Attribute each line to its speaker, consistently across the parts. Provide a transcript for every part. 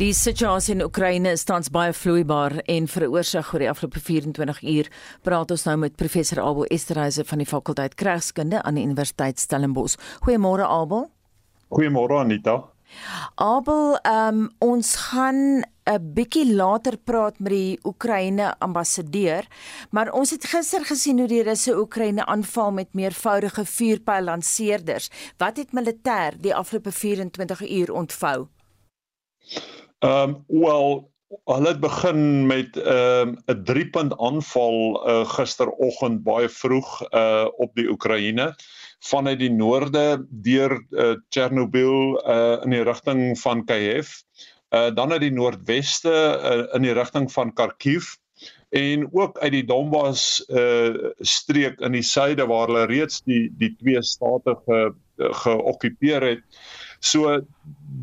Speaker 1: Die situasie in Oekraïne is tans baie vloeibaar en oorsig oor die afgelope 24 uur praat ons nou met professor Abel Esterhuizen van die fakulteit Kragskunde aan die Universiteit Stellenbosch. Goeiemôre Abel.
Speaker 2: Goeiemôre Anita.
Speaker 1: Abel, um, ons gaan 'n bietjie later praat met die Oekraïne ambassadeur, maar ons het gister gesien hoe die Russe Oekraïne aanval met meervoudige vuurpyl lanseerders. Wat het militêr die afgelope 24 uur ontvou?
Speaker 2: Ehm um, wel hulle het begin met 'n um, 'n 3-punt aanval uh, gisteroggend baie vroeg uh, op die Oekraïne vanuit die noorde deur uh, Chernobyl uh, in die rigting van Kiev, uh, dan uit die noordweste uh, in die rigting van Kharkiv en ook uit die Donbas uh, streek in die suide waar hulle reeds die die twee state ge geokkupeer het. So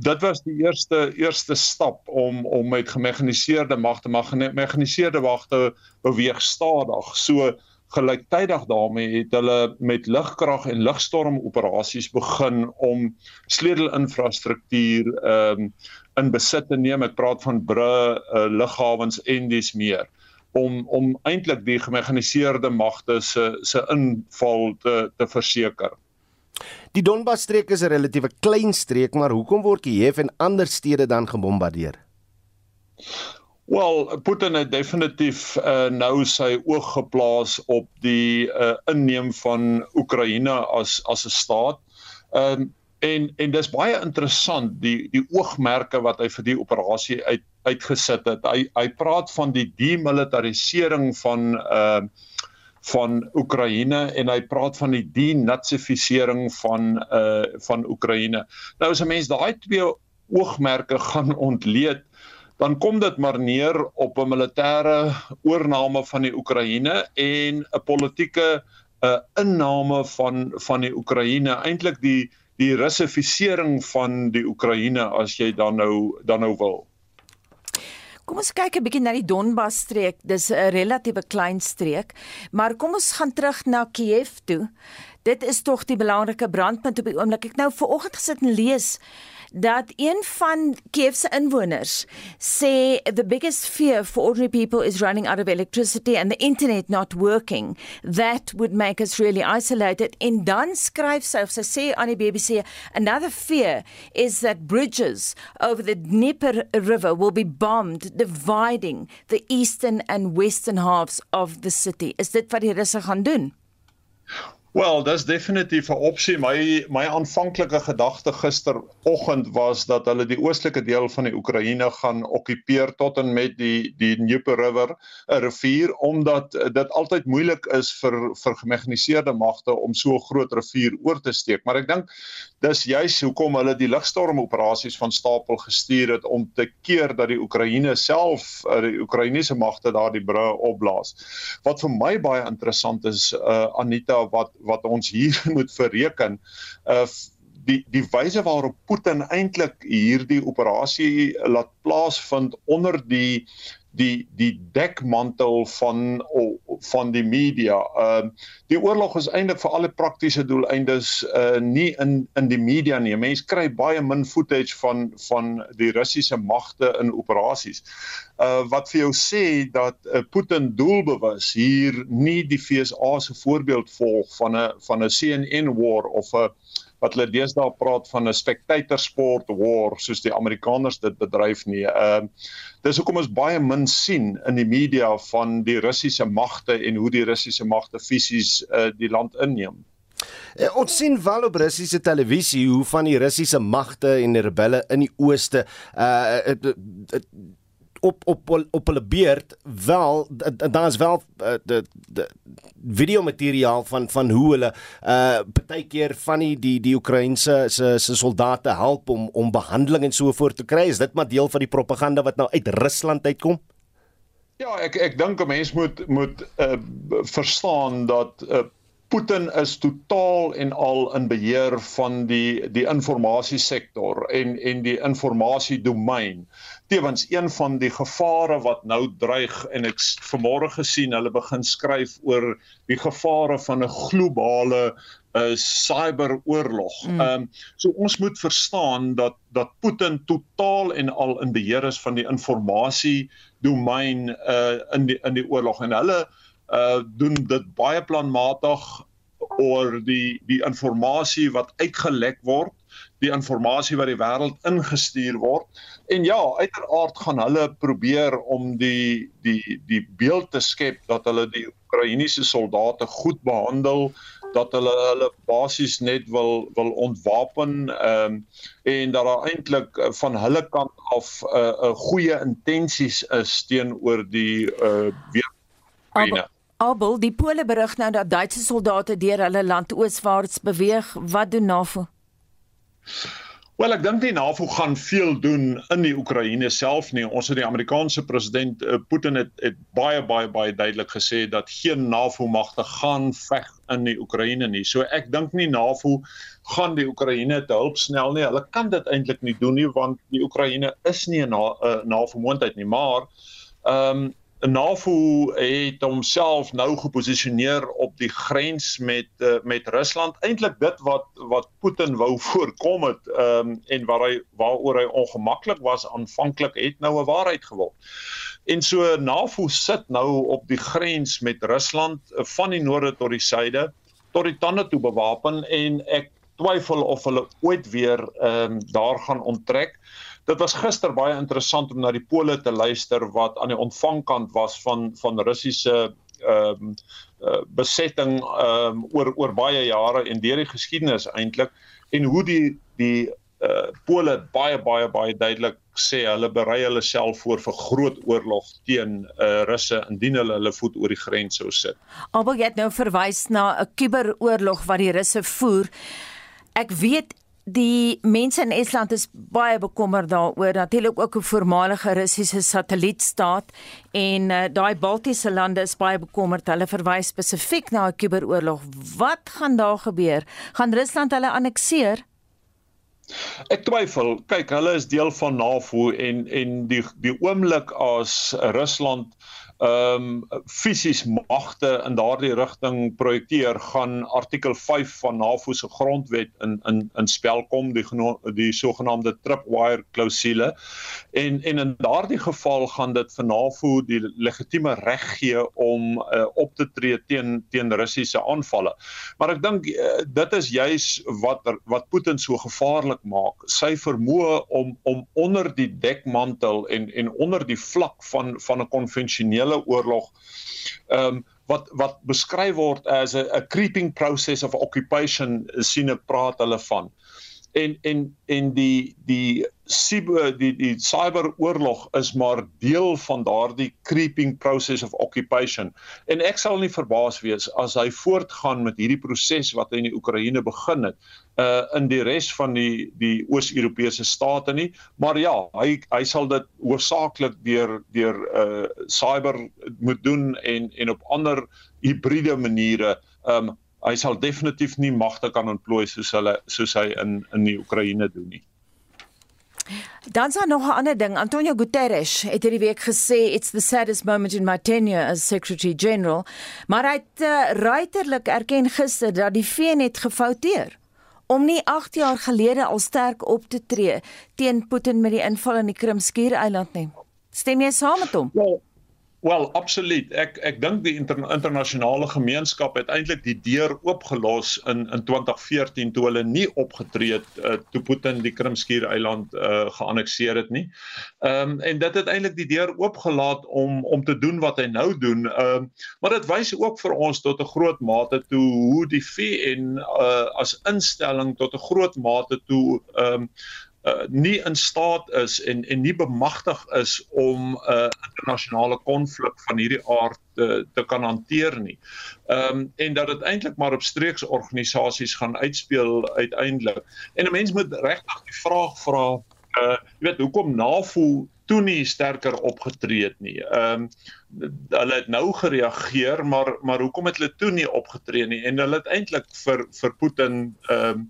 Speaker 2: dit was die eerste eerste stap om om met gemekaniseerde magte mag gemekaniseerde magte beweeg stadig. So gelyktydig daarmee het hulle met lugkrag en lugstorm operasies begin om sleutelinfrastruktuur ehm um, in besit te neem. Ek praat van brûe, uh, lughawens en dis meer om om eintlik die gemekaniseerde magte se se inval te te verseker.
Speaker 3: Die Donbas streek is 'n relatiewe klein streek, maar hoekom word Kiev en ander stede dan gebombardeer?
Speaker 2: Wel, Putin het definitief uh, nou sy oog geplaas op die uh, inneem van Oekraïne as as 'n staat. Ehm um, en en dis baie interessant die die oogmerke wat hy vir die operasie uit uitgesit het. Hy hy praat van die demilitarisering van ehm uh, van Oekraïne en hy praat van die denazifisering van uh van Oekraïne. Nou as 'n mens daai twee oogmerke gaan ontleed, dan kom dit maar neer op 'n militêre oorneem van die Oekraïne en 'n politieke uh inname van van die Oekraïne, eintlik die die russifisering van die Oekraïne as jy dan nou dan nou wil.
Speaker 1: Kom ons kyk 'n bietjie na die Donbas streek. Dis 'n relatiewe klein streek, maar kom ons gaan terug na Kiev toe. Dit is tog die belangrike brandpunt op die oomblik. Ek nou ver oggend gesit en lees dat een van Kiev se inwoners sê the biggest fear for ordinary people is running out of electricity and the internet not working. That would make us really isolated. En dan skryf sy of sy sê aan die BBC another fear is that bridges over the Dnieper river will be bombed dividing the eastern and western halves of the city. Is dit wat die russe gaan doen
Speaker 2: Wel, dis definitief 'n opsie. My my aanvanklike gedagte gisteroggend was dat hulle die oostelike deel van die Oekraïne gaan okkupeer tot en met die die Dnieper River, 'n rivier, omdat dit altyd moeilik is vir vir gemekaniseerde magte om so 'n groot rivier oor te steek. Maar ek dink dis juis hoekom hulle die lugstorm operasies van stapel gestuur het om te keer dat die Oekraïne self, eh, die Oekraïense magte daardie brûe opblaas. Wat vir my baie interessant is, uh, Anita, wat wat ons hier moet verreken uh die die wyse waarop Putin eintlik hierdie operasie laat plaasvind onder die die die dekmantel van van die media. Ehm uh, die oorlog is eintlik vir alle praktiese doeleindes uh nie in in die media nie. Mense kry baie min footage van van die Russiese magte in operasies. Uh wat vir jou sê dat uh, Putin doelbewus hier nie die FSA se voorbeeld volg van 'n van 'n CNN war of 'n wat hulle deesdae praat van 'n spectator sport war soos die Amerikaners dit bedryf nie. Ehm uh, dis hoekom ons baie min sien in die media van die Russiese magte en hoe die Russiese magte fisies uh, die land inneem.
Speaker 3: Uh, ons sien wel op Russiese televisie hoe van die Russiese magte en die rebelle in die ooste uh, uh, uh, op op op hulle beurt wel daar is wel uh, de de video materiaal van van hoe hulle uh partykeer van die die die Oekraïense se se soldate help om om behandeling en so voort te kry is dit maar deel van die propaganda wat nou uit Rusland uitkom
Speaker 2: Ja ek ek dink 'n mens moet moet uh verstaan dat uh Putin is totaal en al in beheer van die die informasiesektor en en die informasiedomein. Tevens een van die gevare wat nou dreig en ek vanmôre gesien hulle begin skryf oor die gevare van 'n globale uh cyberoorlog. Mm. Ehm um, so ons moet verstaan dat dat Putin totaal en al in beheer is van die informasie domein uh in die in die oorlog en hulle uh doen dit baie planmatig oor die die inligting wat uitgelek word die inligting wat die wêreld ingestuur word. En ja uiteraard gaan hulle probeer om die die die beeld te skep dat hulle die Oekraïense soldate goed behandel dat hulle hulle basies net wil wil ontwapen ehm um, en dat daar eintlik van hulle kant af 'n uh, 'n uh, goeie intensies is teenoor die uh weer
Speaker 1: Abel, die Pole berig nou dat Duitse soldate deur hulle land ooswaarts beweeg. Wat doen NAVO?
Speaker 2: Wel, ek dink die NAVO gaan veel doen in die Oekraïne self nie. Ons het die Amerikaanse president uh, Putin het, het baie baie baie duidelik gesê dat geen NAVO magte gaan veg in die Oekraïne nie. So ek dink nie NAVO gaan die Oekraïne te hulp snel nie. Hulle kan dit eintlik nie doen nie want die Oekraïne is nie 'n uh, NAVO moontlik nie, maar ehm um, NAVO het homself nou geposisioneer op die grens met uh, met Rusland. Eintlik dit wat wat Putin wou voorkom het um, en waar hy waaroor hy ongemaklik was aanvanklik het nou 'n waarheid geword. En so NAVO sit nou op die grens met Rusland uh, van die noorde tot die suide tot die tande toe bewapen en ek twyfel of hulle ooit weer ehm um, daar gaan onttrek. Dit was gister baie interessant om na die pole te luister wat aan die ontvangkant was van van Russiese ehm um, uh, besetting ehm um, oor oor baie jare en deur die geskiedenis eintlik en hoe die die uh pole baie baie baie duidelik sê hulle berei hulle self voor vir groot oorlog teen uh Russe indien hulle hulle voet oor die grens sou sit.
Speaker 1: Albei het nou verwys na 'n kuberoorlog wat die Russe voer. Ek weet Die mense in Estland is baie bekommerd daaroor natuurlik ook 'n voormalige Russiese satellietstaat en uh, daai Baltiese lande is baie bekommerd. Hulle verwys spesifiek na 'n kuberoorlog. Wat gaan daar gebeur? Gaan Rusland hulle annekteer?
Speaker 2: Ek twyfel. Kyk, hulle is deel van NAVO en en die die oomblik as Rusland ehm um, fisies magte in daardie rigting projekteer gaan artikel 5 van NAVO se grondwet in in in spel kom die die sogenaamde tripwire klousule. En en in daardie geval gaan dit vir NAVO die legitieme reg gee om uh, op te tree teen teen Russiese aanvalle. Maar ek dink uh, dit is juis wat wat Putin so gevaarlik maak. Sy vermoë om om onder die dekmantel en en onder die vlak van van 'n konvensionele hele oorlog ehm um, wat wat beskryf word as 'n creeping process of occupation sien ek praat hulle van en en en die die cyber die die cyberoorlog is maar deel van daardie creeping process of occupation. En ek sal nie verbaas wees as hy voortgaan met hierdie proses wat hy in die Oekraïne begin het uh in die res van die die Oos-Europese state nie. Maar ja hy hy sal dit hoofsaaklik deur deur uh cyber moet doen en en op ander hibriede maniere um hy sal definitief nie magte kan ontplooi soos hulle soos hy in in die Oekraïne doen nie
Speaker 1: Dan sien nog 'n ander ding. Antonio Guterres het hierdie week gesê it's the saddest moment in my tenure as Secretary General, maar hy het uh, ruiterlik erken gister dat die VN het gefouteer om nie 8 jaar gelede al sterk op te tree teen Putin met die inval in die Krimskiereiland nie. Stem jy saam met hom?
Speaker 2: Ja, Wel, absoluut. Ek ek dink die inter, internasionale gemeenskap het eintlik die deur oopgelos in in 2014 toe hulle nie opgetree het uh, toe Putin die Krimskiereiland uh, geannekteer het nie. Ehm um, en dit het eintlik die deur oopgelaat om om te doen wat hy nou doen. Ehm um, maar dit wys ook vir ons tot 'n groot mate toe hoe die VN uh, as instelling tot 'n groot mate toe ehm um, uh, nie in staat is en en nie bemagtig is om 'n uh, internasionale konflik van hierdie aard te te kan hanteer nie. Ehm um, en dat dit eintlik maar op streekse organisasies gaan uitspeel uiteindelik. En 'n mens moet regtig die vraag vra, uh jy weet hoekom NAVO toe nie sterker opgetree het nie. Ehm um, hulle het nou gereageer, maar maar hoekom het hulle toe nie opgetree nie? En hulle het eintlik vir vir Putin ehm um,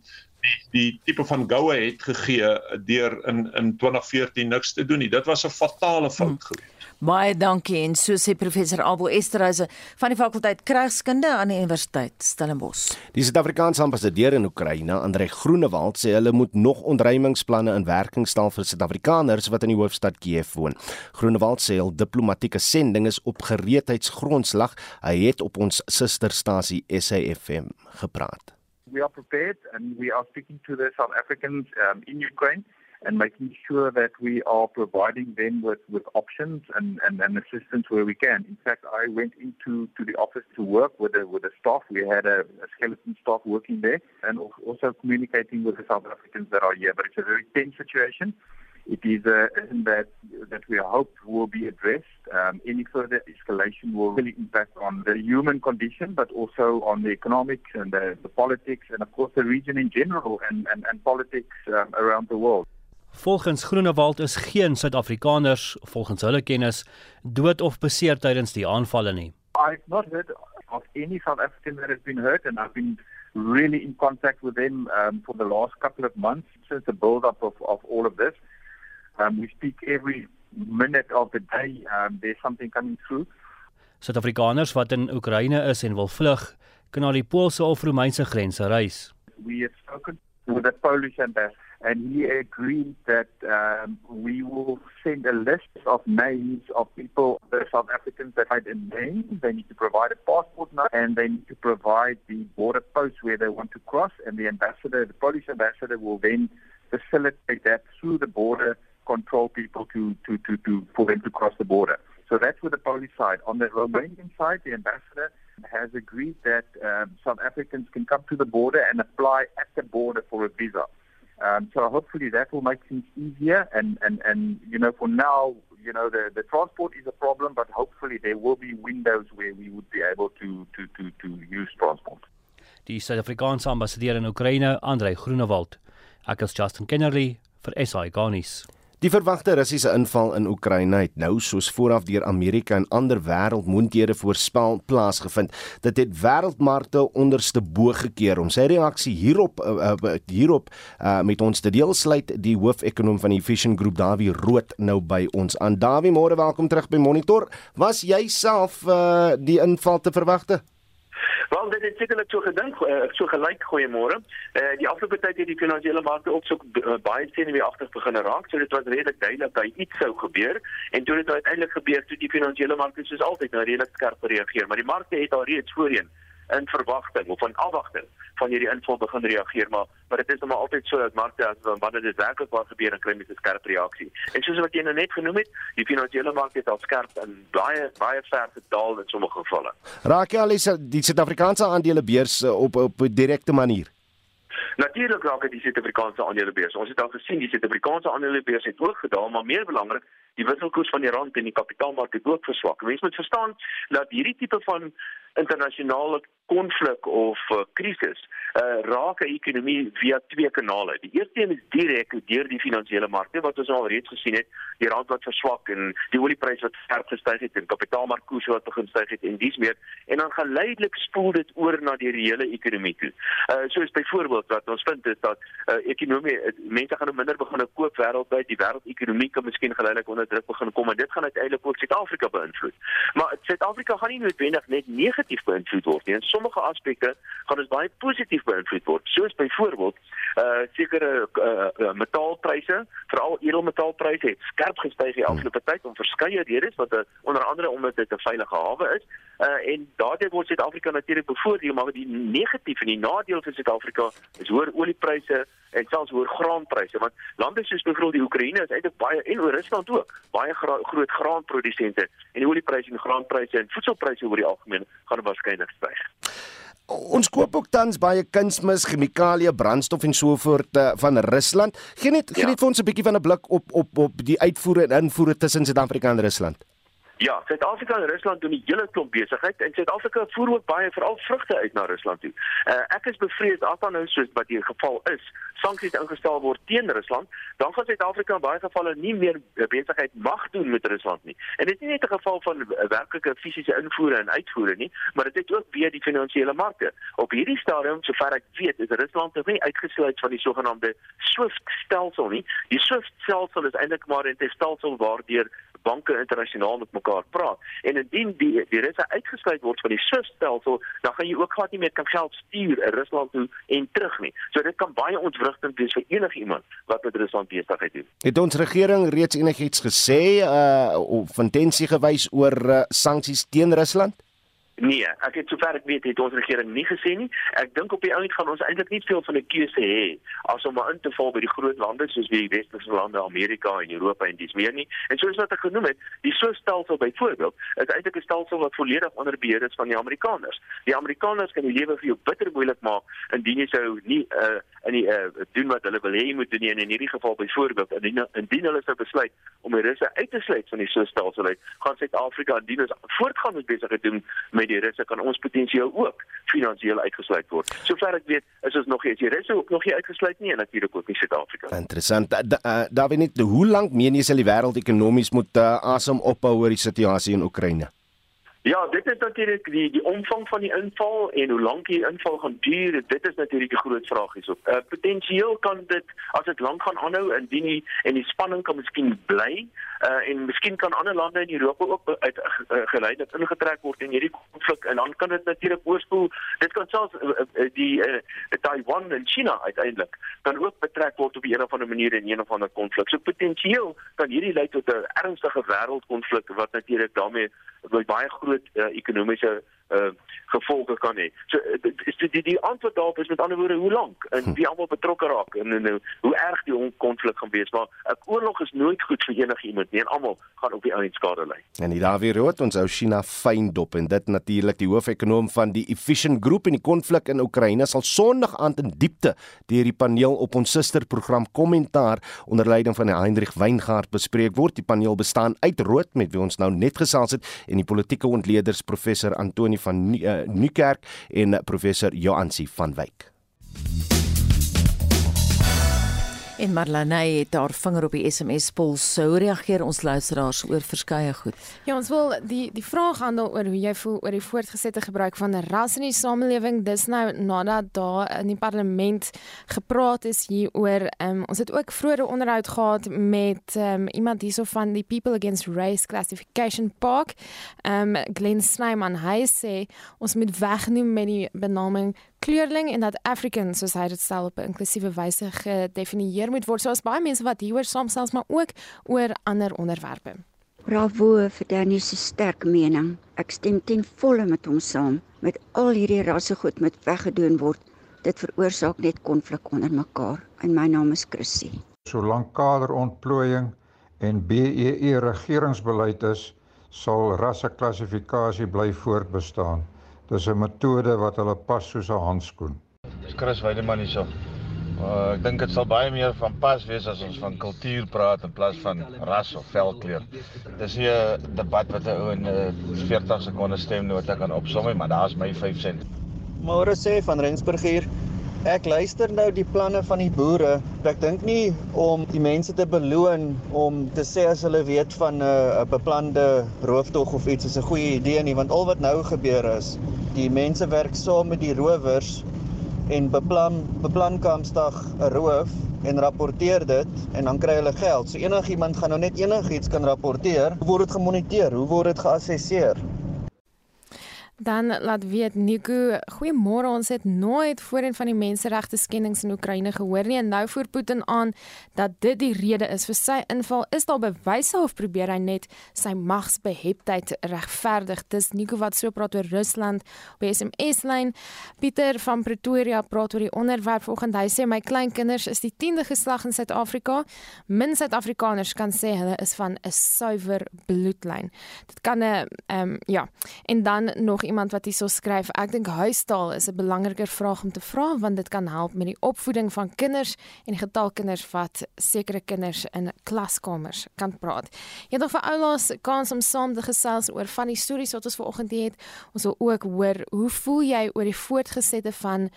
Speaker 2: die die tipe van goue het gegee deur in in 2014 niks te doen nie. Dit was 'n fatale fout hmm. geweest.
Speaker 1: Baie dankie en so sê professor Abel Esterhuise van die fakulteit Krygskunde aan die Universiteit Stellenbosch.
Speaker 3: Die Suid-Afrikaanse ambassadeur in Oekraïne, Andre Groenewald, sê hulle moet nog ontruimingsplanne in werking stel vir Suid-Afrikaners wat in die hoofstad Kiev woon. Groenewald sê hul diplomatieke sending is op gereedheidsgrondslag. Hy het op ons susterstasie SAFM gepraat.
Speaker 4: We are prepared and we are speaking to the South Africans um, in Ukraine and making sure that we are providing them with, with options and, and, and assistance where we can. In fact, I went into to the office to work with the, with the staff. We had a, a skeleton staff working there and also communicating with the South Africans that are here. But it's a very tense situation. It is uh, that that we hope will be addressed. Um, any further escalation will really impact on the human condition, but also on the economics and the, the politics, and of course the region in general and and, and politics um, around the world.
Speaker 5: Volgens Groenewald is geen Suid-Afrikaners volgens hulle kennis dood of beseer tydens die aanvalle nie.
Speaker 4: I've not heard of any South African that has been hurt and I've been really in contact with them um, for the last couple of months since the build up of, of all of this. Um, we speak every minute of the day um, there's something coming through.
Speaker 5: Suid-Afrikaners wat in Oekraïne is en wil vlug, kan na die Poolse of Romeinse grense reis.
Speaker 4: We have spoken with the Polish ambassador and he agreed that um, we will send a list of names of people, the South Africans that had a name. They need to provide a passport number and they need to provide the border post where they want to cross. And the ambassador, the Polish ambassador, will then facilitate that through the border control people to, to, to, to for them to cross the border. So that's with the Polish side. On the Romanian side, the ambassador has agreed that um, South Africans can come to the border and apply at the border for a visa. Um, so hopefully that will make things easier. And, and, and you know, for now, you know, the, the transport is a problem, but hopefully there will be windows where we would be able to, to, to, to use transport.
Speaker 5: Die Suid-Afrikaanse ambassadeur in Oekraïne, Andrei Groenewald. Ek is Justin Kennerly vir SI Garnis.
Speaker 3: Die verwagte Russiese inval in Oekraïne het nou soos vooraf deur Amerika en ander wêreldmoondhede voorspel plaasgevind. Dit het wêreldmarkte onderste bo gekeer. Om sy reaksie hierop uh, hierop uh, met ons te deel sluit die hoofekonoom van die Vision Group Dawie Rood nou by ons. Aan Dawie, môre welkom terug by Monitor. Was jy self uh, die inval te verwagte?
Speaker 6: Wel dit het sekerlik so gedink uh, so gelyk goeiemôre. Eh uh, die afgelope tyd het die finansiële markte ook so uh, baie senuweeagtig begin raak. So dit was redelik duidelik dat iets sou gebeur en toe dit uiteindelik gebeur toe die finansiële markte soos altyd nou redelik skerp reageer, maar die markte het al reeds voorheen in verwagting of in afwagting van hierdie inval begin reageer maar maar dit is nog altyd so dat markte as wanneer dit werklik waar gebeur en kry mense skerp reaksie. En soos wat jy nou net genoem het, die finansiële markte het al skerp en baie baie ver gedaal in sommige gevalle.
Speaker 3: Raak jy al die Suid-Afrikaanse aandelebeurs op op 'n direkte manier?
Speaker 6: Natuurlik raak dit die Suid-Afrikaanse aandelebeurs. Ons het al gesien die Suid-Afrikaanse aandelebeurs het ook gedaal, maar meer belangrik, die wisselkoers van die rand en die kapitaalmark het ook verswak. Mense moet verstaan dat hierdie tipe van internasionale konflik of uh, krisis uh, raak 'n ekonomie via twee kanale. Die eerste een is direk deur die finansiële markte wat ons al reeds gesien het, die rand wat verswak en die oliepryse wat sterk gestyg het en kapitaalmarkkoerse wat begin styg het en dis meer en dan geleidelik spoel dit oor na die reële ekonomie toe. Uh soos byvoorbeeld wat ons vind is dat uh ekonomie mense gaan nou minder begin koop wêreldwyd, die wêreldekonomie kan miskien geleidelik onder druk begin kom en dit gaan uiteindelik ook Suid-Afrika beïnvloed. Maar Suid-Afrika gaan nie noodwendig net negatief beïnvloed word nie. In sommige aspekte gaan dit baie positief beïnvloed word. Soos byvoorbeeld uh sekere uh, uh metaalpryse, veral edelmetaalpryse het skerp gestyg die afgelope tyd om verskeie redes wat uh, onder andere omdat dit 'n veilige hawe is. Uh en daardie word Suid-Afrika natuurlik bevoordeel, maar die negatief en die nadeel vir Suid-Afrika is hoër oliepryse en selfs hoër graanpryse want lande soos byvoorbeeld die Oekraïne is eintlik baie en Rusland ook baie gra groot graanprodusente en die oliepryse en graanpryse en voedselpryse oor die algemeen gaan waarskynlik styg.
Speaker 3: Ons koop ook tans baie kunsmis, chemikalieë, brandstof en so voort uh, van Rusland. Geen net ja. net vir ons 'n bietjie van 'n blik op op op die uitvoere en invoere tussen Suid-Afrika en Rusland.
Speaker 6: Ja, Suid-Afrika en Rusland doen 'n hele klomp besigheid en Suid-Afrika voer ook baie veral vrugte uit na Rusland toe. Uh, ek is bevrees as dan nou soos wat die geval is, sanksies ingestel word teen Rusland, dan gaan Suid-Afrika in baie gevalle nie meer besigheid mag doen met Rusland nie. En dit is nie net 'n geval van werklike fisiese invoere en uitvoere nie, maar dit het ook weer die finansiële markte. Op hierdie stadium, sover ek weet, is Rusland nog nie uitgesluit van die sogenaamde SWIFT stelsel nie. Die SWIFT stelsel is eintlik maar 'n stelsel waardeur banke internasionaal met mekaar praat. En indien die die Russe uitgesluit word van die SWIFT-stelsel, dan gaan jy ook glad nie meer kan geld stuur in Rusland toe en terug nie. So dit kan baie ontwrigtend wees vir enigiemand wat met Rusland besigheid doen.
Speaker 3: Het ons regering reeds enigiets gesê uh of intensie gewys oor uh, sanksies teen Rusland?
Speaker 6: Nee, ek het sover ek weet het ons regering nie gesê nie. Ek dink op die ou end gaan ons eintlik nie veel van 'n keuse hê as om maar in te val by die groot lande soos die westerse lande, Amerika en Europa en dis meer nie. En soos wat ek genoem het, die so stelsel byvoorbeeld, is eintlik 'n stelsel wat volledig onder beheer is van die Amerikaners. Die Amerikaners kan die lewe vir jou bitter moeilik maak indien jy sou nie uh in die uh doen wat hulle wil hê jy moet doen nie. en in hierdie geval byvoorbeeld indien indien hulle sou besluit om die Russe uit te sluit van die so stelsel uit, gaan Suid-Afrika indien ons voortgaan met besigheid doen met die Russe kan ons potensieel ook finansiëel uitgesluit word. Sover ek weet, is ons nog nie die Russe ook nog nie uitgesluit nie en natuurlik ook nie Suid-Afrika.
Speaker 3: Interessant. Da, da, uh, David, net, hoe lank meen jy sal die wêreld ekonomies moet uh, asem ophou oor die situasie in Oekraïne?
Speaker 6: Ja, dit is natuurlik die die omvang van die inval en hoe lank die inval gaan duur. Dit is natuurlik 'n groot vraag hierso. Uh, Potensieel kan dit as dit lank gaan aanhou indien die en die spanning kan miskien bly uh, en miskien kan ander lande in Europa ook uit uh, gelei dat ingetrek word in hierdie konflik en dan kan dit natuurlik oorspoel. Dit kan selfs uh, die uh, Taiwan en China uiteindelik kan ook betrek word op 'n of ander manier in een of ander konflik. So potensieel kan hierdie lei tot 'n ernstige wêreldkonflik wat natuurlik daarmee baie groot uh, ekonomiese uh, gevolge kan hê. So uh, die die, die antwoord daarop is met ander woorde hoe lank en hm. wie almal betrokke raak en, en, en hoe erg die konflik gaan wees. Maar 'n oorlog is nooit goed vir enigiemand nie en almal gaan op die einde skade ly.
Speaker 3: En hier daar weer rood ons ou China fyn dop en dit natuurlik die hoofekonoom van die Efficient Group en die konflik in Oekraïne sal Sondag aand in diepte deur die paneel op ons susterprogram Kommentaar onder leiding van Heinrich Weingart bespreek word. Die paneel bestaan uit rood met wie ons nou net gesels het en die politieke ontleeders professor Antoni van Nieuwkerk en professor Joansi van Wyk.
Speaker 1: En Marlene het haar vinger op die SMS pols sou reageer ons luisteraars oor verskeie goed.
Speaker 7: Ja, ons wil die die vraag handel oor hoe jy voel oor die voortgesette gebruik van ras in die samelewing. Dis nou nadat daar in die parlement gepraat is hieroor. Um, ons het ook vroeër 'n onderhoud gehad met um, iemand hierso van die People Against Race Classification Park. Ehm um, Glenn Snyman hy sê ons moet wegneem met die benaming kleurling en dat African soos hy dit stel op 'n inklusiewe wyse gedefinieer moet word. So as baie mense wat hieroor saamsels maar ook oor ander onderwerpe.
Speaker 8: Bravo vir Danny se sterk mening. Ek stem ten volle met hom saam. Met al hierdie rassegoed moet weggedoen word. Dit veroorsaak net konflik onder mekaar. En my naam is Chrissy.
Speaker 9: Solank kaderontplooiing en BEE regeringsbeleid is, sal rasseklassifikasie bly voortbestaan. Dis 'n metode wat hulle pas soos 'n handskoen.
Speaker 10: Dis Chris Weideman hierso. Uh, ek dink dit sal baie meer van pas wees as ons van kultuur praat in plaas van ras of velkleur. Dis nie 'n debat wat 'n ou in 'n 40 sekondes stemnota kan opsom nie, maar daar's my 5 sent.
Speaker 11: Môre sê van Rensburg hier. Ek luister nou die planne van die boere. Ek dink nie om die mense te beloon om te sê as hulle weet van 'n uh, beplande rooftog of iets is 'n goeie idee nie, want al wat nou gebeur is, die mense werk saam met die rowers en beplan beplan Kaapstad 'n roof en rapporteer dit en dan kry hulle geld. So enigiemand gaan nou net enigiets kan rapporteer. Hoe word dit gemoniteer? Hoe word dit geassesseer?
Speaker 7: Dan laat weet Nico, goeiemôre. Ons het nooit voorheen van die menseregte skendings in Oekraïne gehoor nie en nou voer Putin aan dat dit die rede is vir sy inval. Is daar bewyse of probeer hy net sy magsbeheptheid regverdig? Dis Nico wat so praat oor Rusland op SMS-lyn. Pieter van Pretoria praat oor die onderwerp vanoggend. Hy sê my kleinkinders is die 10de geslag in Suid-Afrika. Min Suid-Afrikaners kan sê hulle is van 'n suiwer bloedlyn. Dit kan 'n ehm um, ja. En dan nog iemand wat hierso skryf, ek dink huistaal is 'n belangriker vraag om te vra want dit kan help met die opvoeding van kinders en getal kinders wat sekere kinders in klaskamers kan praat. Jy het nog vir oulaas kans om saam te gesels oor van die stories wat ons vanoggend het. Ons wil ook hoor, hoe voel jy oor die voortgesette van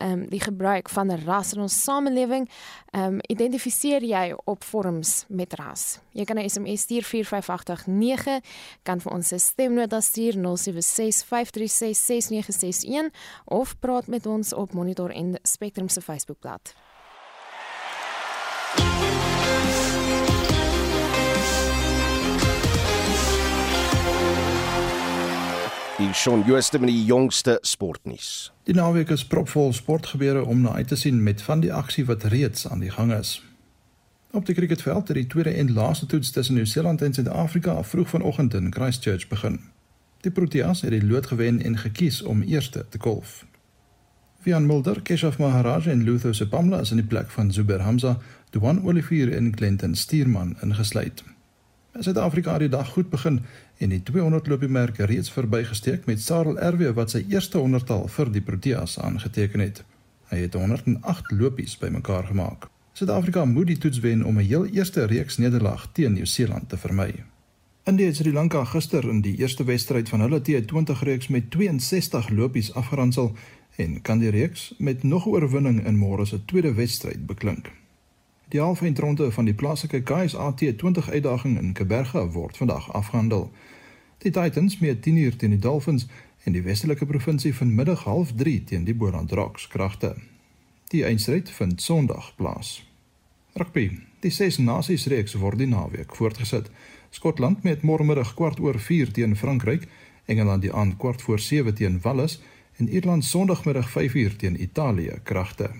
Speaker 7: ehm um, die gebruik van ras in ons samelewing? Ehm um, identifiseer jy op vorms met ras? Jy kan 'n SMS stuur 45889 kan vir ons 'n stemnota stuur 076 5366961 of praat met ons op Monitor en Spectrum se Facebookblad.
Speaker 3: Shaun Jooste met die jongste sportnuus.
Speaker 12: Die naweek is propvol sportgebeure om na uit te sien met van die aksie wat reeds aan die gang is. Op die cricketveld het die tweede en laaste toets tussen Nieu-Seeland en Suid-Afrika vroeg vanoggend in Christchurch begin. Die Proteas het die lood gewen en gekies om eerste te golf. Vian Mulder, Keshav Maharaj en Luther Sepamla is in die plek van Zubair Hamza, Duan Olivier en Clinton Stuurman ingesluit. Suid-Afrika het die dag goed begin en die 200 lopiemerk reeds verbygesteek met Sarel RW wat sy eerste 100tal vir die Proteas aangeteken het. Hy het 108 lopies bymekaar gemaak. Suid-Afrika moet die toets wen om 'n heel eerste reeks nederlaag teen Nieu-Seeland te vermy. India het Sri Lanka gister in die eerste wedstryd van hulle T20 reeks met 62 lopies afgeronsel en kan die reeks met nog 'n oorwinning in môre se tweede wedstryd beklink. Die halve eindronde van die plaaslike KSA T20 uitdaging in Kaberga word vandag afgehandel. Die Titans meet 10uur teen die Dolphins en die Westelike provinsie vanmiddag 0.30 teen die Boland Rocks kragte. Die eindstryd vind Sondag plaas. Rugby. Die Ses Nasies reeks word die naweek voortgesit. Skotland met môremiddag kwart oor 4 teen Frankryk, Engeland die aand kwart voor 7 teen Wales en Ierland Sondagmiddag 5uur teen Italië kragte.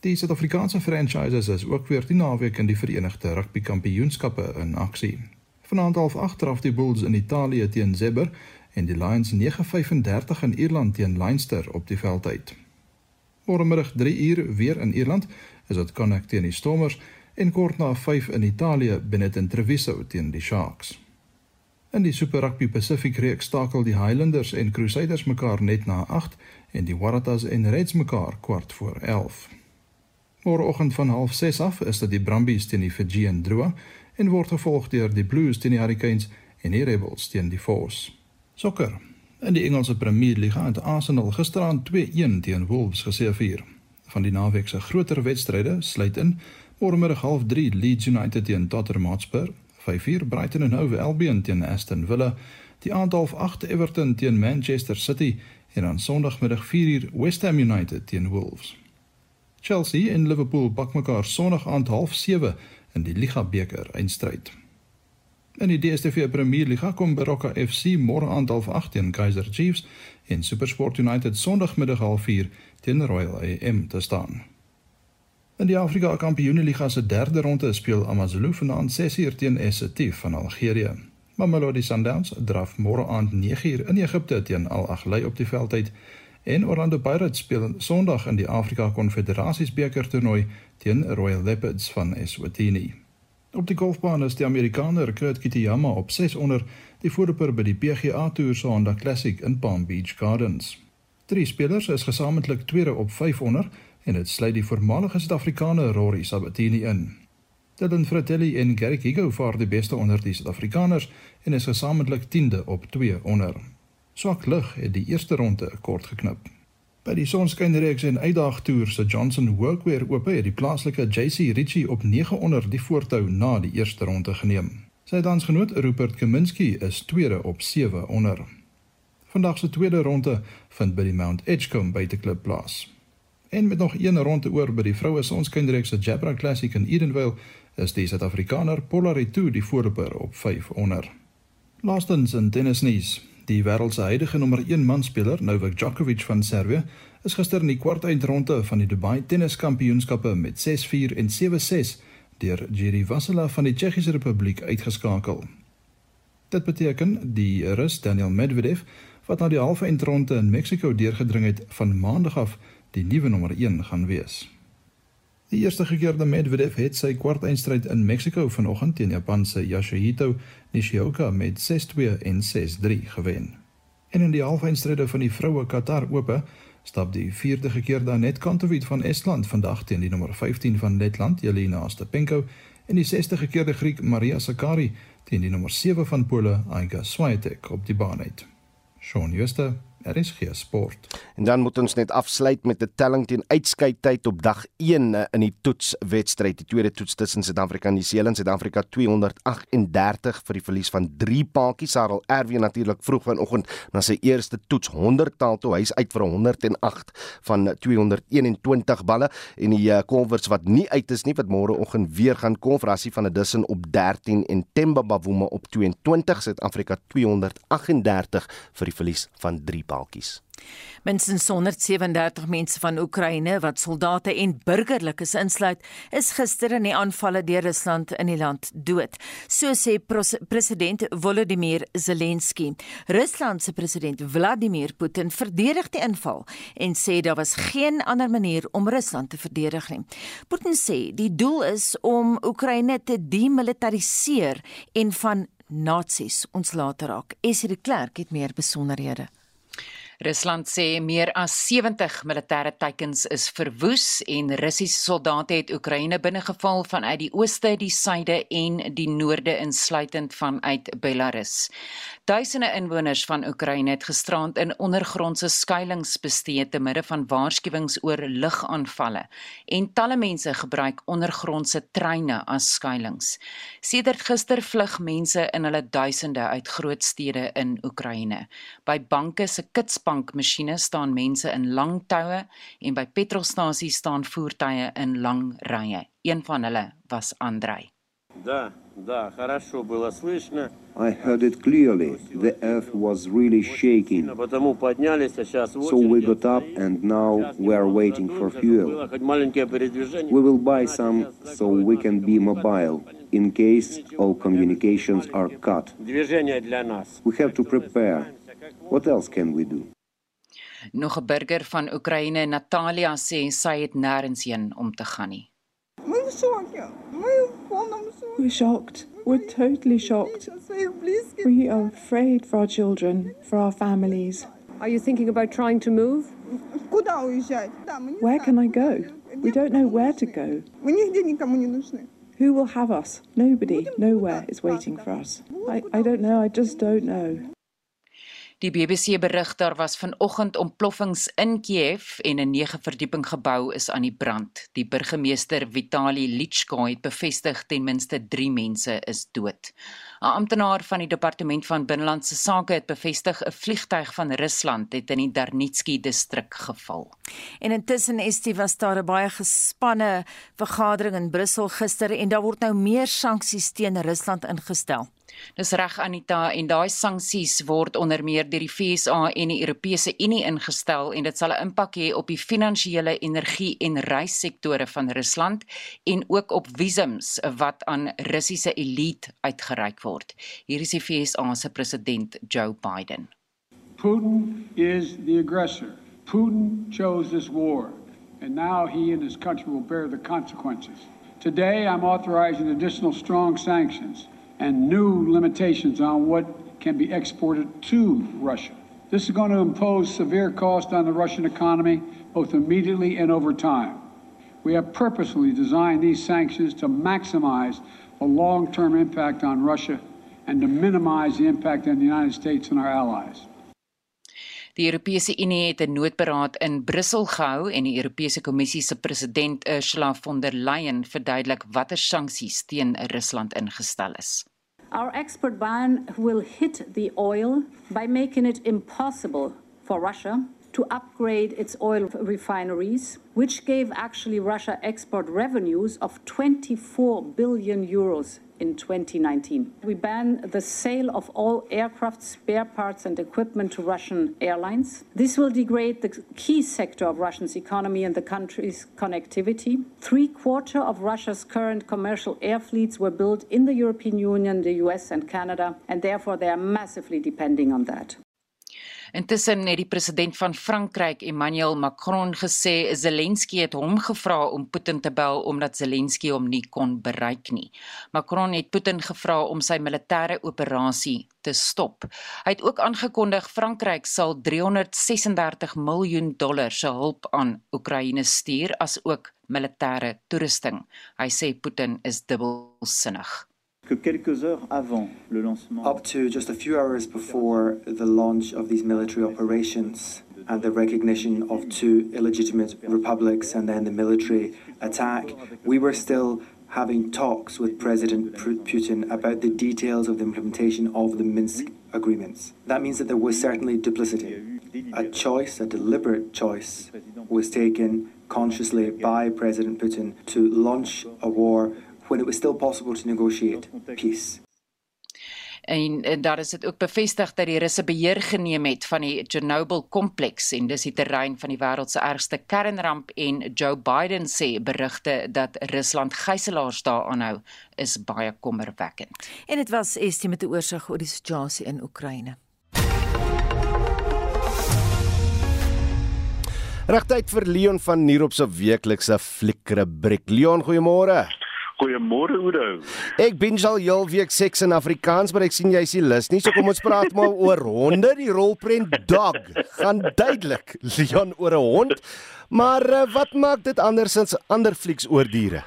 Speaker 12: Die Suid-Afrikaanse franchises is ook weer die naweek in die Verenigde Rugby Kampioenskappe in aksie. Vanaand half 8 draf die Bulls in Italië teen Zebber en die Lions 9:35 in Ierland teen Leinster op die veld uit. Môremiddag 3uur weer in Ierland is dit Connacht teen die Stormers en kort na 5 in Italië binne in Treviso teen die Sharks. In die Super Rugby Pacific reeks stakel die Highlanders en Crusaders mekaar net na 8 en die Waratahs en Reds mekaar kwart voor 11. Môreoggend van 06:30 af is dit die Brumbies teen die Fijian Drua en word gevolg deur die Blues teen die Hurricanes en die Rebels teen die Force. Sokker. In die Engelse Premier League het Arsenal gisteraand 2-1 teen Wolves geseëvier. Van die naweek se groter wedstryde sluit in môremiddag 0:30 Leeds United teen Tottenham Hotspur, 5:00 Brighton and Hove Albion teen Aston Villa, die aand half 8 Everton teen Manchester City en aan Sondagmiddag 4:00 West Ham United teen Wolves. Chelsea en Liverpool bak mekaar Sondag aand half 7 in die Liga beker eindstryd. In die DStv Premier Liga kom Baroka FC môre aand half 8 teen Kaizer Chiefs en SuperSport United Sondagmiddag half 4 teen Royal AM te staan. In die Afrika Kampioenligga se derde ronde speel AmaZulu vanaand 6uur teen Essetif van Algerië. Mamelodi Sundowns draf môre aand 9uur in Egipte teen Al Ahly op die veld uit en Orlando Pirates speel Sondag in die Afrika Konfederasies beker toernooi teen Royal Leopards van Eswatini. Op die golfbaan is die Amerikaner Kurt Kitayama op 6 onder die voorloper by die PGA Tour se Honda Classic in Palm Beach Gardens. Drie spelers is gesamentlik tweede op 5 onder en dit sluit die voormalige Suid-Afrikaner Rory Sabatini in. Dylan Fratelli en Garrick Higo vaar die beste onder die Suid-Afrikaners en is gesamentlik 10de op 2 onder. Swak lig het die eerste ronde kort geknip. By die sonskynreeks en uitdagtoer se Johnson Workwear oop het die plaaslike JC Ritchie op 9 onder die voortou na die eerste ronde geneem. Sy dansgenoot Rupert Kaminski is tweede op 7 onder. Vandag se tweede ronde vind by die Mount Edgecombe buiteklub plaas. En met nog een ronde oor by die vroue sonskynreeks se Jabra Classic in Edenvale is die Suid-Afrikaner Polaritu die voorloper op 5 onder. Laastens in tennisnuus. Die wêreld se huidige nommer 1 manspeler, Novak Djokovic van Servië, is gister in die kwartfinale van die Dubai Tenniskampioenskappe met 6-4 en 7-6 deur Jiří Vasiljev van die Tsjechiese Republiek uitgeskakel. Dit beteken die Rus Daniel Medvedev wat na die halve eindronde in Mexiko deurgedring het van maandag af die nuwe nommer 1 gaan wees. Die eerste gekeerde Medvedev het sy kwartfinale in Mexico vanoggend teen Japan se Yasuhito Nishioka met 6-2 en 6-3 gewen. En in die halffinale van die vroue Qatar Ope stap die vierde gekeerde Anet Kantovic van Estland vandag teen die nommer 15 van Letland Jelena Ostapenko en die sesde gekeerde Griek Maria Sakkari teen die nommer 7 van Pole Iga Swiatek op die baan uit. Shaun Schuster, RSG Sport.
Speaker 3: En dan moet ons net afsluit met 'n telling teen uitskeidtyd op dag 1 eh, in die toetswedstryd. Die tweede toets tussen Suid-Afrika en Nieu-Seeland. Suid-Afrika 238 vir die verlies van 3 paadjies. Sarel Erwin natuurlik vroeg vanoggend na sy eerste toets 100 taal toe. Hy's uit vir 108 van 221 balle en die Converse wat nie uit is nie wat môreoggend weer gaan konfrasie van 'n Dussen op 13 en Temba Bavuma op 22 Suid-Afrika 238 vir die verlies van 3 paadjies.
Speaker 1: Minstens 137 mense van Oekraïne wat soldate en burgerlikes insluit, is gister in die aanvalle deur Rusland in die land dood, so sê president Volodymyr Zelensky. Rusland se president Vladimir Putin verdedig die inval en sê daar was geen ander manier om Rusland te verdedig nie. Putin sê die doel is om Oekraïne te demilitariseer en van nasies ons later raak. Esie de Klerk het meer besonderhede.
Speaker 13: Rusland sê meer as 70 militêre teikens is verwoes en Russiese soldate het Oekraïne binnegeval vanuit die ooste, die suide en die noorde insluitend vanuit Belarus. Duisende inwoners van Oekraïne het gisterand in ondergrondse skuilings bestee te midde van waarskuwings oor lugaanvalle en talle mense gebruik ondergrondse treine as skuilings. Sedert gister vlug mense in hulle duisende uit groot stede in Oekraïne. By banke se kitsbankmasjiene staan mense in lang toue en by petrolstasies staan voertuie in lang rye. Een van hulle was Andrei.
Speaker 14: Да, да, хорошо было слышно.
Speaker 15: I heard it clearly. The earth was really shaking. So we got up and now we are waiting for fuel. We will buy some so we can be mobile in case all communications are cut. We have to prepare. What else can we do?
Speaker 13: Nog 'n burger van Oekraïne, Natalia sê sy het nêrens heen om te gaan nie.
Speaker 16: We're shocked. We're totally shocked. We are afraid for our children, for our families.
Speaker 17: Are you thinking about trying to move?
Speaker 16: Where can I go? We don't know where to go. Who will have us? Nobody, nowhere is waiting for us. I, I don't know. I just don't know.
Speaker 13: Die BBC berig daar was vanoggend ontploffings in Kiev en 'n 9 verdieping gebou is aan die brand. Die burgemeester Vitali Lichko het bevestig ten minste 3 mense is dood. 'n Amptenaar van die departement van binnelandse sake het bevestig 'n vliegtyg van Rusland het in die Darnitsky distrik geval.
Speaker 1: En intussen Estie was daar 'n baie gespanne vergadering in Brussel gister en daar word nou meer sanksies teen Rusland ingestel.
Speaker 13: Dis reg Anita en daai sanksies word onder meer deur die FSA en die Europese Unie ingestel en dit sal 'n impak hê op die finansiële, energie en reissektore van Rusland en ook op visums wat aan Russiese elite uitgereik word. Hier is die FSA se president Joe Biden.
Speaker 18: Putin is the aggressor. Putin chose this war and now he and his country will bear the consequences. Today I'm authorizing additional strong sanctions and new limitations on what can be exported to Russia. This is going to impose severe cost on the Russian economy, both immediately and over time. We have purposely designed these sanctions to maximize the long term impact on Russia and to minimize the impact on the United States and our allies.
Speaker 13: Die Europese Unie het 'n noodberaad in Brussel gehou en die Europese Kommissie se president Ursula von der Leyen verduidelik watter sanksies teen Rusland ingestel is.
Speaker 19: Our export ban will hit the oil by making it impossible for Russia to upgrade its oil refineries, which gave actually Russia export revenues of 24 billion euros in 2019. We ban the sale of all aircraft spare parts and equipment to Russian airlines. This will degrade the key sector of Russia's economy and the country's connectivity. Three quarter of Russia's current commercial air fleets were built in the European Union, the US, and Canada, and therefore they are massively depending on that.
Speaker 13: Intussen het die president van Frankryk, Emmanuel Macron, gesê Zelensky het hom gevra om Putin te bel omdat Zelensky hom nie kon bereik nie. Macron het Putin gevra om sy militêre operasie te stop. Hy het ook aangekondig Frankryk sal 336 miljoen dollar se hulp aan Oekraïne stuur as ook militêre toerusting. Hy sê Putin is dubbelsinnig.
Speaker 20: Quelques heures avant le lancement.
Speaker 21: Up to just a few hours before the launch of these military operations and the recognition of two illegitimate republics and then the military attack, we were still having talks with President Putin about the details of the implementation of the Minsk agreements. That means that there was certainly duplicity. A choice, a deliberate choice, was taken consciously by President Putin to launch a war when it was still possible to negotiate peace.
Speaker 13: en, en daar is dit ook bevestig dat die Russe beheer geneem het van die Chernobyl kompleks en dis die terrein van die wêreld se ergste kernramp en Joe Biden sê berigte dat Rusland gijslaers daar aanhou is baie kommerwekkend.
Speaker 1: En dit was Estie met 'n oorsig oor die situasie in Oekraïne.
Speaker 3: Regtyd vir Leon van Nierop se weeklikse fliekrubriek. Leon, goeiemôre.
Speaker 22: Goeiemôre Oudo.
Speaker 3: Ek binge al heel week seks in Afrikaans, maar ek sien jy is nie lus nie. So kom ons praat maar oor honde. Die rolprent Dog gaan duidelik Leon oor 'n hond. Maar uh, wat maak dit anders as ander flieks oor diere?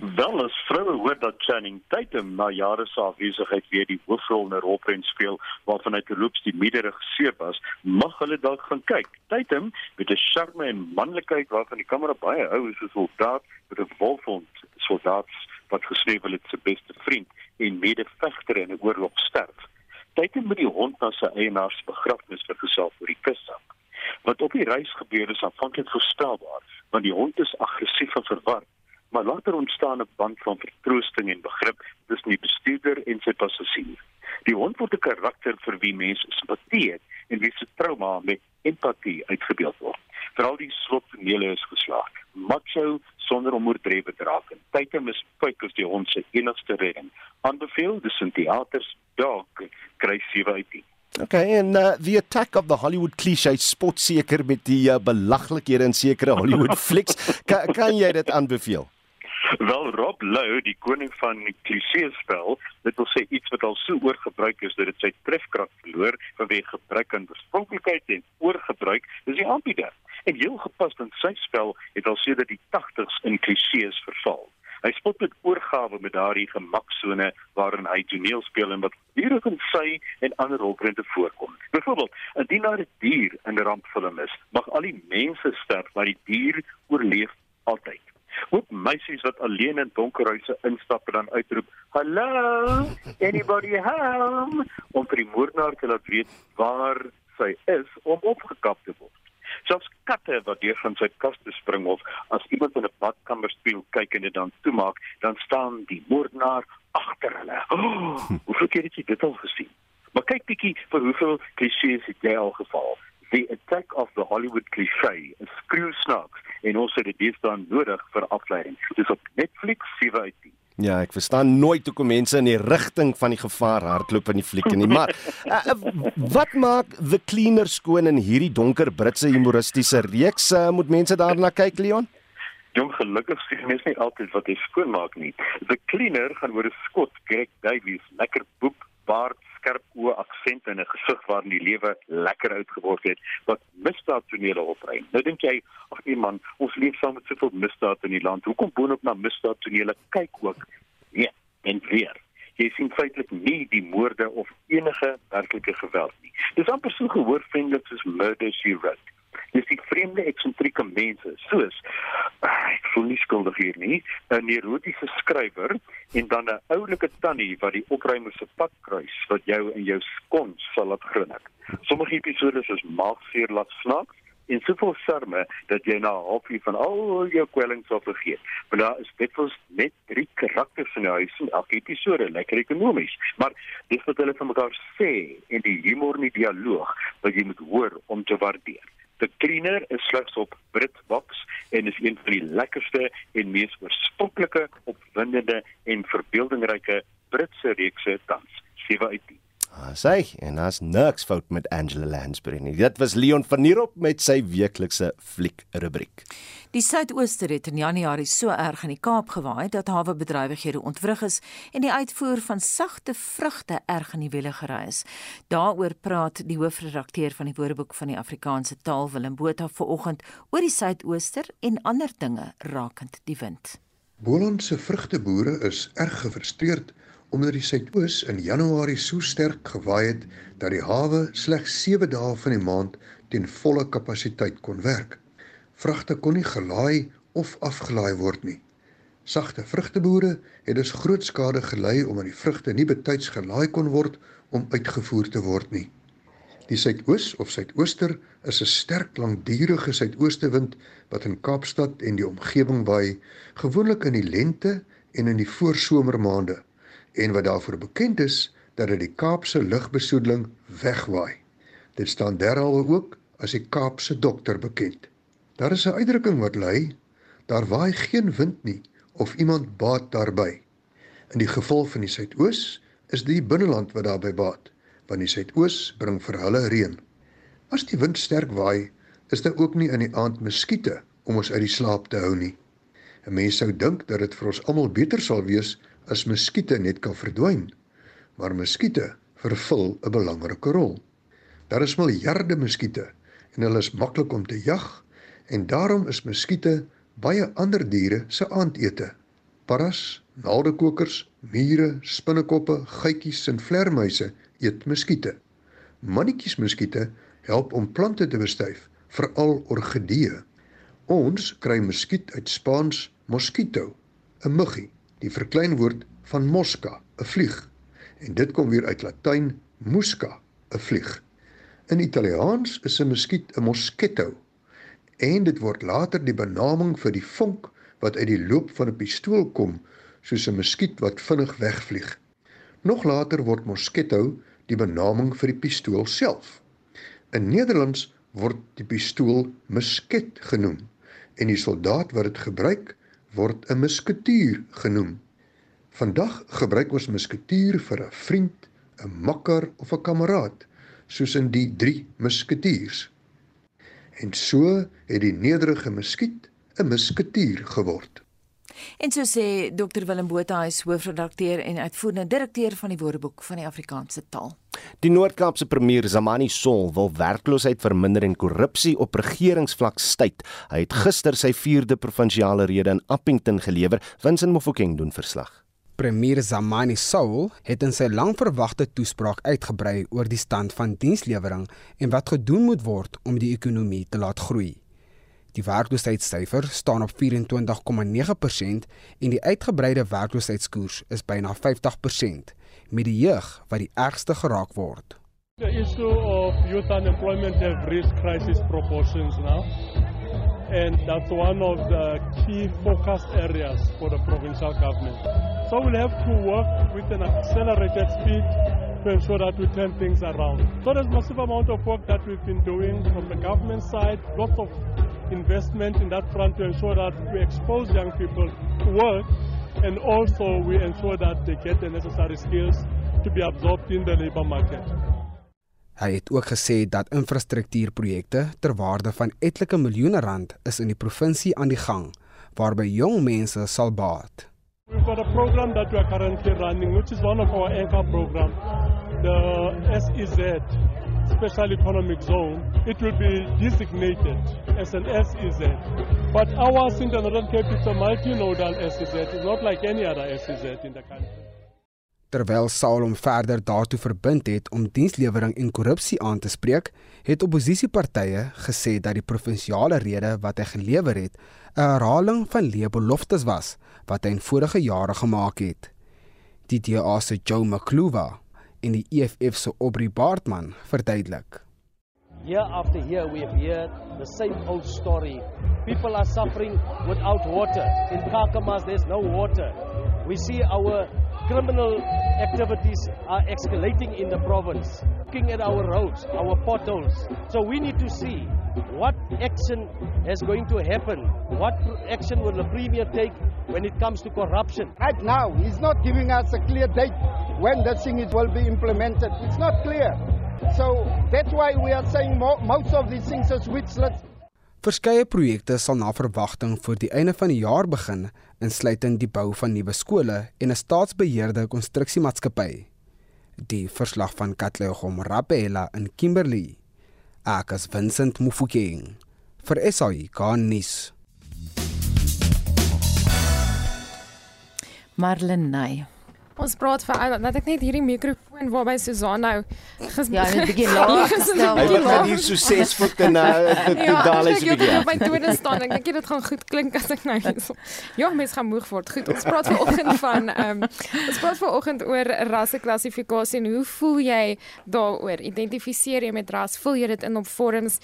Speaker 22: Wel, as vroue hoor dat Channing Tatum na jare se afwesigheid weer die hoofrol in 'n rolprent speel waarvan hy terloops die mede-regisseur was, mag hulle dalk gaan kyk. Tatum met 'n charme en manlikheid waarvan die kamera baie hou, is 'n soldaat met 'n wolfhond soldaat wat geskryf het sy beste vriend en medevegter in 'n oorlog sterf. Het met die hond na sy eienaar se begrafnis vergesel vir die kussak. Wat op die reis gebeur is aanvanklik voorstelbaar, want die hond is aggressief en verward, maar later ontstaan 'n band van vertroosting en begrip tussen die bestuurder en sy passasier. Die hond word 'n karakter vir wie mense simpatie het en wie se trauma met empatie uitgebeeld word. Veral die slottonele is geslaag. Macho sonder om oordrewe te raak. Tydte mis kyk as die hond se enigste redding. Aanbeveel dis in teaters dalk kry 7 uit 10.
Speaker 3: Okay, en uh, the attack of the Hollywood cliché spot seker met die uh, belaglikhede in sekere Hollywood flicks. Ka kan jy dit aanbeveel?
Speaker 22: Wel Rob Lou, die koning van die kliseë spel, dit wil sê iets wat al so oorgebruik is dat dit sy trefkrag verloor vanweë gebrek aan oorspronklikheid en oorgebruik, dis die aanbieder. En heel gepas want sy spel het al sedert die 80s in kliseës verval. Hy spot met oorgawe met daardie gemaksone waarin hy toneel speel en wat hier in sy en ander rolprente voorkom. Byvoorbeeld, indien daar 'n dier in 'n rampfilm is, mag al die mense sterf, maar die dier oorleef altyd. Ook meisies wat alleen in donker huise instap en dan uitroep, "Hallo, anybody home?" om vir die moordenaar te laat weet waar sy is om opgekap te word. Selfs katte wat deur van sy kas te spring of as iemand in 'n badkamer speel kyk en dit dan toemaak, dan staan die moordenaar agter hulle. Oh, hoeveel keer het jy dit al gesien? Maar kyk bietjie vir hoeveel klisjées het jy al geval. The attack of the Hollywood cliché, 'n skreeu snaaks en ons het dit deesdae nodig vir afleiding. Dis op Netflix 7 uit 10.
Speaker 3: Ja, ek verstaan nooit hoekom mense in die rigting van die gevaar hardloop in die flieke nie, maar uh, wat maak The Cleaner skoon in hierdie donker Britse humoristiese reeks? Uh, moet mense daarna kyk, Leon?
Speaker 22: Jong gelukkig sien mense nie altyd wat hy skoon maak nie. The Cleaner gaan oor 'n skot, Greg Davies, lekker boek, baard, skerp oë aksent en 'n gesig waarin die lewe lekker uitgeword het wat misdaadtonele opbring. Nou dink jy, ag nee man, ons leef saam met soveel misdaad in die land. Hoekom boonop na misdaadtonele kyk ook? Nee, en weer. Jy sien feitelik nie die moorde of enige werklike geweld nie. Dis amper so gehoorvriendelik soos Murder She Wrote. Dis die vreemde eksentrieke mense soos ah, ek voel nie skuldig hier nie, 'n neurotiese skrywer en dan 'n oulike tannie wat die opruimer se pad kruis wat jou in jou skons sal laat grinnik. Sommige episode is maagseer laat snaaks en soveel charme dat jy na 'n halfuur van al jou kwellings sal vergeet. Maar daar is dit was net drie karakters in die huis en elke episode lekker ekonomies, maar dis wat hulle van mekaar sê en die humor in die dialoog wat jy moet hoor om te waardeer. The Cleaner is slegs op Britbox en is een van die lekkerste en mees oorspronklike, opwindende en verbeeldingryke Britse reekse tans. 7 uit 10.
Speaker 3: Ah, sy en as niks fout met Angela Lansbury nie. Dit was Leon van Nierop met sy weeklikse fliek rubriek.
Speaker 1: Die suidooster het in Januarie so erg in die Kaap gewaai dat hawe bedrywighede ontwrig is en die uitvoer van sagte vrugte erg in die wiele gery is. Daaroor praat die hoofredakteur van die Woordeboek van die Afrikaanse taal Willem Botha vanoggend oor die suidooster en ander dinge rakend die wind.
Speaker 23: Boland se vrugteboere is erg gefrustreerd
Speaker 24: omdat die suidoos in Januarie so sterk gewaai het dat die hawe slegs 7 dae van die maand teen volle kapasiteit kon werk. Vragte kon nie gelaai of afgelaai word nie. Sagte vrugteboere het dus groot skade gely omdat die vrugte nie betyds gelaai kon word om uitgevoer te word nie. Die suidoos of suidooster is 'n sterk langdurige suidoostewind wat in Kaapstad en die omgewing waai, gewoonlik in die lente en in die voorsomermaande en wat daarvoor bekend is dat dit die Kaapse lugbesoedeling wegwaai. Dit staan derhalwe ook as die Kaapse dokter bekend. Daar is 'n uitdrukking wat lui: daar waai geen wind nie of iemand baat daarby. In die geval van die suidoos is die binneland wat daarby baat, want die suidoos bring vir hulle reën. As die wind sterk waai, is daar ook nie in die aand muskiete om ons uit die slaap te hou nie. 'n Mens sou dink dat dit vir ons almal beter sal wees as muskiete net kan verdwyn. Maar muskiete vervul 'n belangrike rol. Daar is miljarde muskiete en hulle is maklik om te jag en daarom is muskiete baie ander diere se aandete. Paras, naaldekokers, mure, spinnekoppe, geitjies en vlermuise eet muskiete. Mannetjies muskiete help om plante te bestuif, veral orgideeë. Ons kry muskiet uit Spaans mosquito, 'n muggie die verkleinwoord van mosca, 'n vlieg. En dit kom weer uit Latyn musca, 'n vlieg. In Italiaans is 'n muskiet 'n moschetto en dit word later die benaming vir die vonk wat uit die loop van 'n pistool kom, soos 'n muskiet wat vinnig wegvlieg. Nog later word moschetto die benaming vir die pistool self. In Nederlands word die pistool musket genoem en die soldaat wat dit gebruik word 'n musketier genoem. Vandag gebruik ons musketier vir 'n vriend, 'n makker of 'n kameraad, soos in die 3 musketiers. En so het die nederige muskiet 'n musketier geword.
Speaker 1: En so sê Dr Willem Botha, hy is hoofredakteur en uitvoerende direkteur van die Woordeboek van die Afrikaanse taal.
Speaker 3: Die Noord-Kaapse premier Zamani Sol wil werkloosheid verminder en korrupsie op regeringsvlak staai. Hy het gister sy 4de provinsiale rede in Appington gelewer, Winsin Mofokeng doen verslag.
Speaker 25: Premier Zamani Sol het in sy langverwagte toespraak uitgebrei oor die stand van dienslewering en wat gedoen moet word om die ekonomie te laat groei. Die werkloosheidssyfer staan op 24,9% en die uitgebreide werkloosheidskoers is byna 50% met die jeug wat die ergste geraak word.
Speaker 23: The issue of youth unemployment have reached crisis proportions now. And that's one of the key focus areas for the provincial government. So we'll have to work with an accelerated speed to ensure that we turn things around. So there's massive amount of work that we've been doing from the government side, lots of investment in that front to ensure that we expose young people to work and also we ensure that they get the necessary skills to be absorbed in the labor market.
Speaker 25: Hy het ook gesê dat infrastruktuurprojekte ter waarde van etlike miljoene rand is in die provinsie aan die gang waarby jong mense sal baat.
Speaker 23: We've got a program that we are currently running which is one of our anchor program the SEZ special economic zone it will be designated as an SEZ but our Sinton Northern Cape is a multinodal SEZ it's not like any other SEZ in the country.
Speaker 25: Terwyl Saul hom verder daartoe verbind het om dienslewering en korrupsie aan te spreek, het oppositiepartye gesê dat die provinsiale rede wat hy gelewer het, 'n herhaling van leebeloftes was wat hy in vorige jare gemaak het. Die DA se Joe Makluwa en die EFF se Aubrey Baartman verduidelik.
Speaker 26: Year after year we have heard the same old story. People are suffering without water. In Kakamas there's no water. We see our criminal activities are escalating in the province. Looking at our roads, our potholes. So we need to see what action is going to happen. What action will the premier take when it comes to corruption?
Speaker 27: Right now, he's not giving us a clear date when that thing is will be implemented. It's not clear. So that's why we are saying most of these things are switchless.
Speaker 25: Verskeie projekte sal na verwagting voor die einde van die jaar begin, insluitend die bou van nuwe skole en 'n staatsbeheerde konstruksiemaatskappy. Die verslag van Katlego Rapela in Kimberley. Akas Vincent Mufokeng vir SAI Garnis.
Speaker 1: Marlene Ney
Speaker 7: Ons praat vir dat ek net hierdie mikrofoon waarby Susan nou
Speaker 1: Ja, net bietjie laag gestel.
Speaker 3: Hy het net hier so 6 voet en uh
Speaker 7: ja,
Speaker 3: daal is bietjie.
Speaker 7: Ja, my tweede staan. Ek dink dit gaan goed klink as ek nou hier. Ja, mens gaan moeg word. Goed, ons praat vanoggend van ehm um, ons praat vanoggend oor rasseklassifikasie en hoe voel jy daaroor? Identifiseer jy met ras? Voel jy dit in op vorms?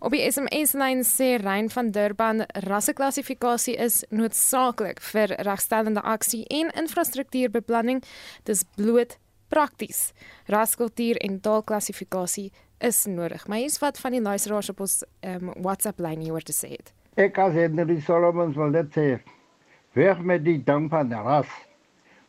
Speaker 7: Op die SMS lyn sê Rein van Durban rasseklassifikasie is noodsaaklik vir regstellende aksie en infrastruktuurbeplanning. Dis bloot prakties. Raskultuur en taalklassifikasie is nodig. Maar hier's wat van die luisteraars op ons um, WhatsApp lyn hier te sê het.
Speaker 27: Ek as Henry Solomons wil dit sê. Weg met die ding van ras.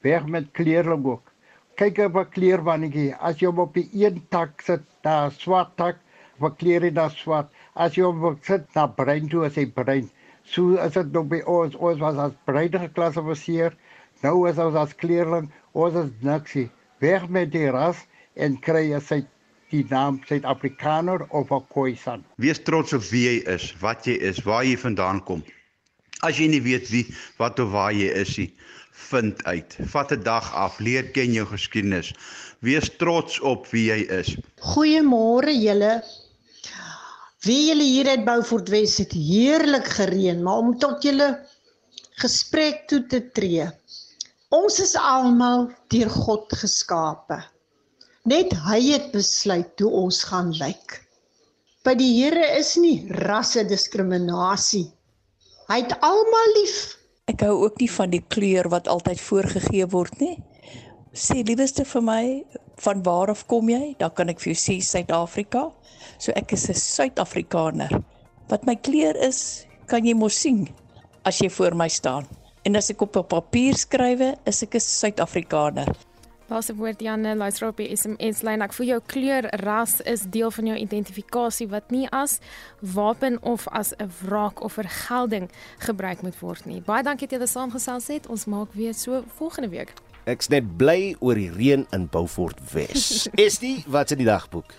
Speaker 27: Weg met kleurling ook. Kyk op 'n kleurwannetjie. As jy op die een tak sit, daar swart tak, verkleur jy daar swart. As jy op sit na bruin toe, as jy bruin. So as dit nou by ons, ons was as bruin geklassifiseer. Nou is ons as kleurling, ons is niksie. Weg met die ras en kry jy sy die naam Suid-Afrikaner of 'n Khoisan.
Speaker 28: Wees trots op wie jy is, wat jy is, waar jy vandaan kom. As jy nie weet wie wat of waar jy is nie, vind uit. Vat 'n dag af, leer ken jou geskiedenis. Wees trots op wie jy is.
Speaker 29: Goeiemôre julle. Wie julle hier uit Beaufort Wes het heerlik gereën, maar om tot julle gesprek toe te tree. Ons is almal deur God geskape. Net hy het besluit hoe ons gaan lyk. By die Here is nie rasse diskriminasie. Hy het almal lief.
Speaker 30: Ek hou ook nie van die kleur wat altyd voorgegee word nie. Sê lieweste vir my, van waar af kom jy? Dan kan ek vir jou sê Suid-Afrika. So ek is 'n Suid-Afrikaner. Wat my kleur is, kan jy mos sien as jy voor my staan. En as ek op papier skrywe, is ek 'n Suid-Afrikaner.
Speaker 7: Laaste woord Janne, luister op die SMS lyn. Ek voel jou kleur, ras is deel van jou identifikasie wat nie as wapen of as 'n wraak of vergelding gebruik moet word nie. Baie dankie dat jy saamgesels het. Ons maak weer so volgende week.
Speaker 3: Ek's net bly oor die reën in Beaufort Wes. Is dit wat in die dagboek?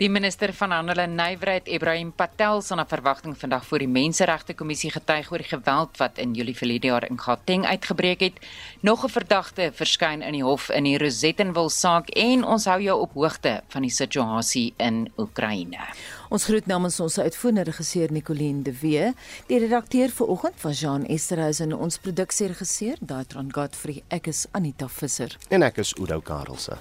Speaker 13: Die minister van Handel en Nywerheid, Ibrahim Patel, sal na verwagting vandag voor die Menseregte Kommissie getuig oor die geweld wat in Julie verlede jaar in Gauteng uitgebreek het. Nog 'n verdagte verskyn in die hof in die Rosettenwil saak en ons hou jou op hoogte van die situasie in Oekraïne.
Speaker 1: Ons groet namens ons uitvoerende regisseur Nicoline de Wee, die redakteur vanoggend van Jean Esterhuizen en ons produksieregisseur Daitron Godfrey. Ek is Anita Visser
Speaker 3: en ek is Udo Karelse.